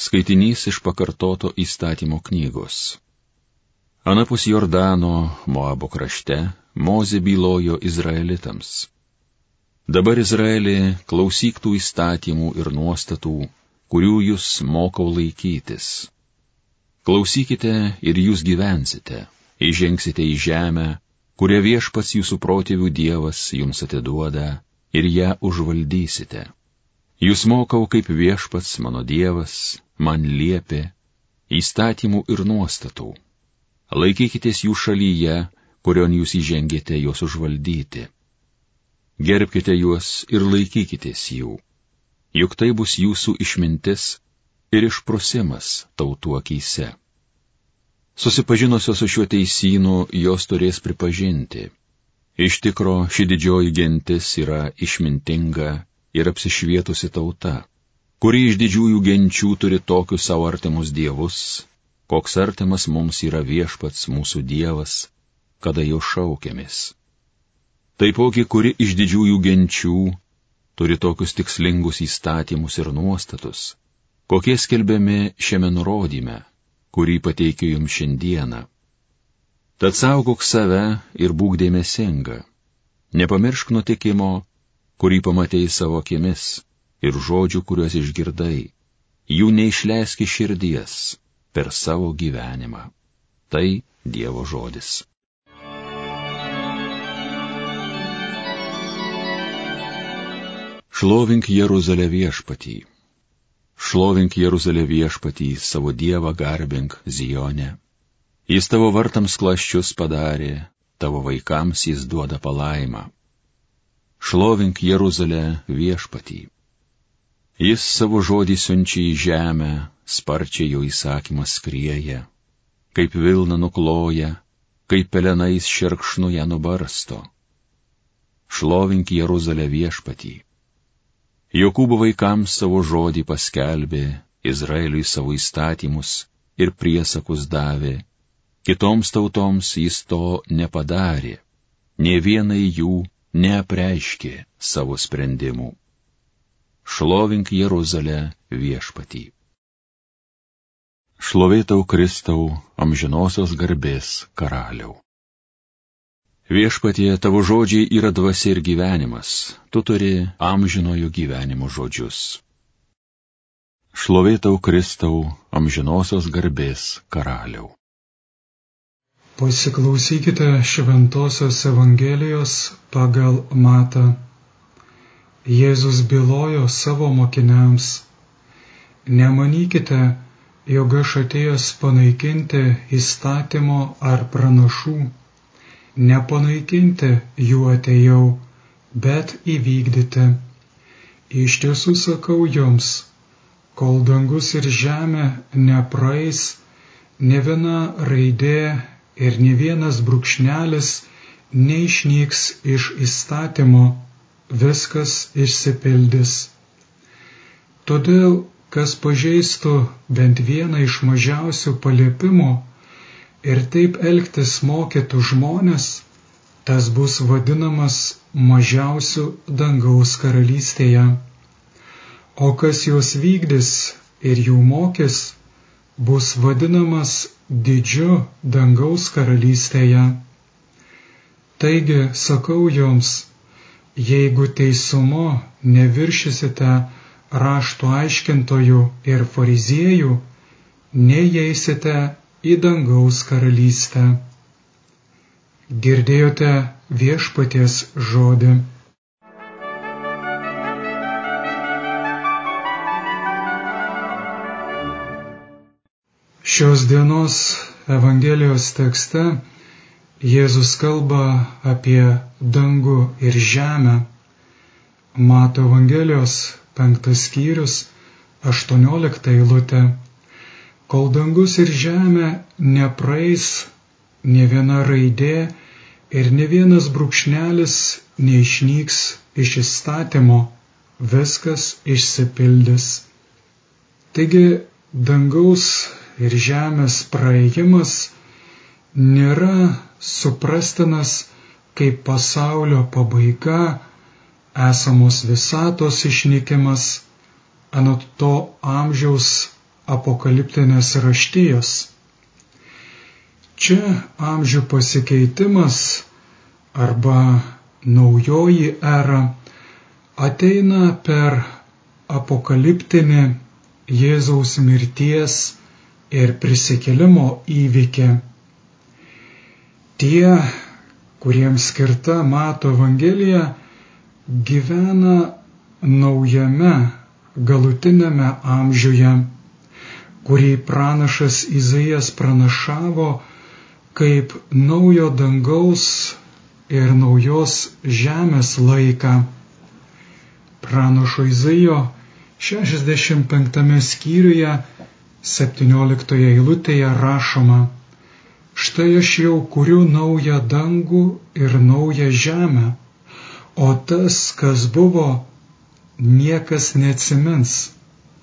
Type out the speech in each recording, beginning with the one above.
Skaitinys iš pakartoto įstatymo knygos. Anapus Jordano, Moabo krašte, Mozė bylojo Izraelitams. Dabar Izraelį klausyk tų įstatymų ir nuostatų, kurių jūs mokau laikytis. Klausykite ir jūs gyvensite, įžengsite į žemę, kurią viešpats jūsų protėvių Dievas jums atiduoda ir ją užvaldysite. Jūs mokau kaip viešpats mano Dievas man liepė įstatymų ir nuostatų. Laikykitės jų šalyje, kurion jūs įžengėte juos užvaldyti. Gerbkite juos ir laikykitės jų, juk tai bus jūsų išmintis ir išprusimas tautų akise. Susipažinusios su šiuo teisynu, jos turės pripažinti, Iš tikro, ši didžioji gentis yra išmintinga ir apsišvietusi tauta, kuri iš didžiųjų genčių turi tokius savo artimus dievus, koks artimas mums yra viešpats mūsų dievas, kada jo šaukėmis. Taipogi, kuri iš didžiųjų genčių turi tokius tikslingus įstatymus ir nuostatus, kokie skelbiami šiame nurodyme, kurį pateikiu jums šiandieną Tad saugok save ir būk dėmesinga. Nepamiršk nutikimo, kurį pamatėjai savo akimis, ir žodžių, kuriuos išgirdai. Jų neišleiski širdies per savo gyvenimą. Tai Dievo žodis. Šlovink Jeruzalę viešpatį. Šlovink Jeruzalę viešpatį, savo Dievą garbink Zionę. Jis tavo vartams klaščius padarė, tavo vaikams jis duoda palaimą. Šlovink Jeruzalę viešpatį. Jis savo žodį siunčia į žemę, sparčiai jo įsakymas skrieja, kaip Vilna nukloja, kaip pelenais šerkšnu ją nubarsto. Šlovink Jeruzalę viešpatį. Jokūbo vaikams savo žodį paskelbė, Izraeliui savo įstatymus ir priesakus davė, Kitoms tautoms jis to nepadarė, ne vienai jų neapreiškė savo sprendimų. Šlovink Jeruzalę viešpatį. Šlovėtau Kristau amžinosios garbės karaliau. Viešpatie, tavo žodžiai yra dvasia ir gyvenimas, tu turi amžinojo gyvenimo žodžius. Šlovėtau Kristau amžinosios garbės karaliau. Pasiklausykite Šventojios Evangelijos pagal Matą. Jėzus bylojo savo mokiniams, nemanykite, jog aš atėjęs panaikinti įstatymo ar pranašų, nepanaikinti jų atėjau, bet įvykdyti. Iš tiesų sakau jums, kol dangus ir žemė nepraeis, ne viena raidė ir ne vienas brūkšnelis neišnyks iš įstatymo, viskas išsipildys. Todėl, kas pažeistų bent vieną iš mažiausių paliepimų ir taip elgtis mokytų žmonės, tas bus vadinamas mažiausiu dangaus karalystėje. O kas juos vykdys ir jų mokys, bus vadinamas didžiu dangaus karalystėje. Taigi sakau jums, jeigu teisumo neviršysite rašto aiškintojų ir fariziejų, neįeisite į dangaus karalystę. Girdėjote viešpaties žodį. Šios dienos Evangelijos tekste Jėzus kalba apie dangų ir žemę. Mato Evangelijos penktas skyrius, aštuoniolikta eilutė. Kol dangus ir žemė nepraeis, ne viena raidė ir ne vienas brūkšnelis neišnyks iš įstatymo, viskas išsipildys. Taigi dangaus ir žemės praėjimas nėra suprastinas kaip pasaulio pabaiga, esamos visatos išnykimas, anot to amžiaus apokaliptinės raštijos. Čia amžių pasikeitimas arba naujoji era ateina per apokaliptinį Jėzaus mirties ir prisikelimo įvykį. Tie, kuriems skirta Mato Evangelija, gyvena naujame galutinėme amžiuje, kurį pranašas Izaijas pranašavo kaip naujo dangaus ir naujos žemės laiką. Pranašo Izaijo 65 skyriuje 17 eilutėje rašoma, štai aš jau kuriu naują dangų ir naują žemę, o tas, kas buvo, niekas neatsimins,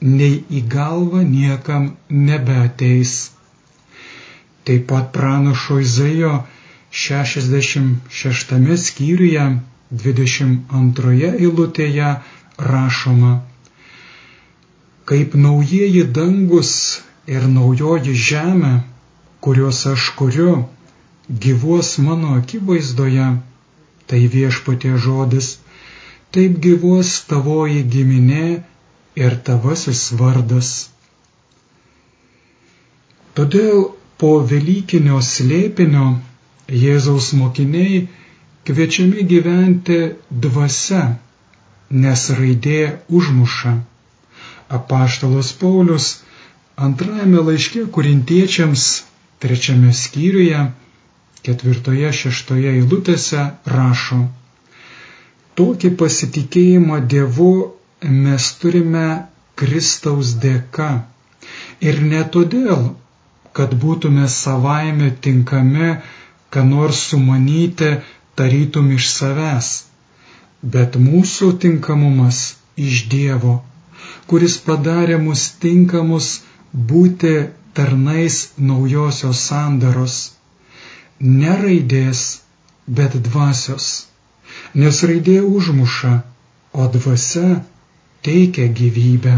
nei į galvą niekam nebeateis. Taip pat pranašo Izaijo 66 skyriuje 22 eilutėje rašoma, kaip naujieji dangus ir naujoji žemė, kuriuos aš kuriu, gyvuos mano akivaizdoje, tai viešpatie žodis, taip gyvuos tavoji giminė ir tavasis vardas. Todėl po Velykinio slėpinio Jėzaus mokiniai kviečiami gyventi dvasia, nes raidė užmuša. Apaštalos Paulius antrajame laiške kurintiečiams trečiame skyriuje, ketvirtoje, šeštoje eilutėse rašo, tokį pasitikėjimą Dievu mes turime Kristaus dėka. Ir ne todėl, kad būtume savaime tinkami, ką nors sumanyti tarytum iš savęs, bet mūsų tinkamumas iš Dievo kuris padarė mus tinkamus būti tarnais naujosios sandaros. Ne raidės, bet dvasios. Nes raidė užmuša, o dvasia teikia gyvybę.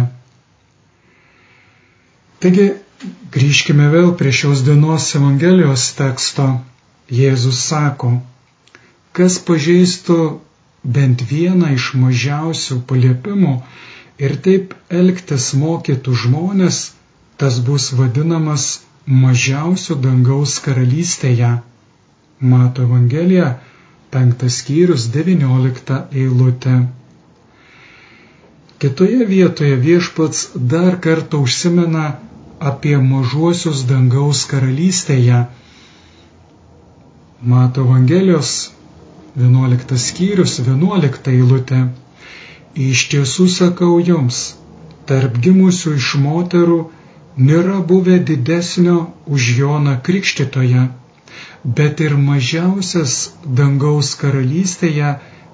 Taigi, grįžkime vėl prie šios dienos Evangelijos teksto. Jėzus sako, kas pažeistų bent vieną iš mažiausių paliepimų, ir taip elgtis mokytų žmonės, tas bus vadinamas mažiausiu dangaus karalystėje. Mato Evangelija, penktas skyrius, devyniolikta eilutė. Kitoje vietoje viešpats dar kartą užsimena apie mažuosius dangaus karalystėje. Mato Evangelijos 11 skyrius 11 eilutė. Iš tiesų sakau jums, tarp gimusių iš moterų nėra buvę didesnio už Joną Krikštitoje, bet ir mažiausias dangaus karalystėje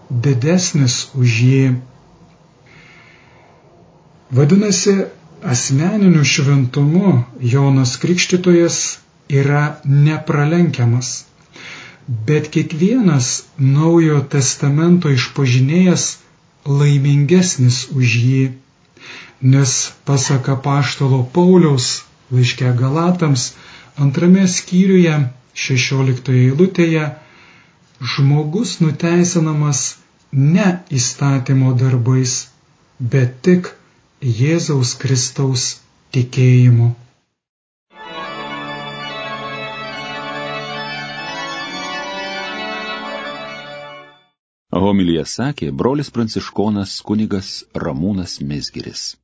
didesnis už jį. Vadinasi, asmeniniu šventumu Jonas Krikštytojas yra nepralenkiamas, bet kiekvienas naujo testamento išpažinėjas laimingesnis už jį, nes pasaka paštalo Pauliaus laiške Galatams antrame skyriuje 16 eilutėje žmogus nuteisinamas ne įstatymo darbais, bet tik Jėzaus Kristaus tikėjimu. Homilyje sakė brolis pranciškonas kunigas Ramūnas Mesgiris.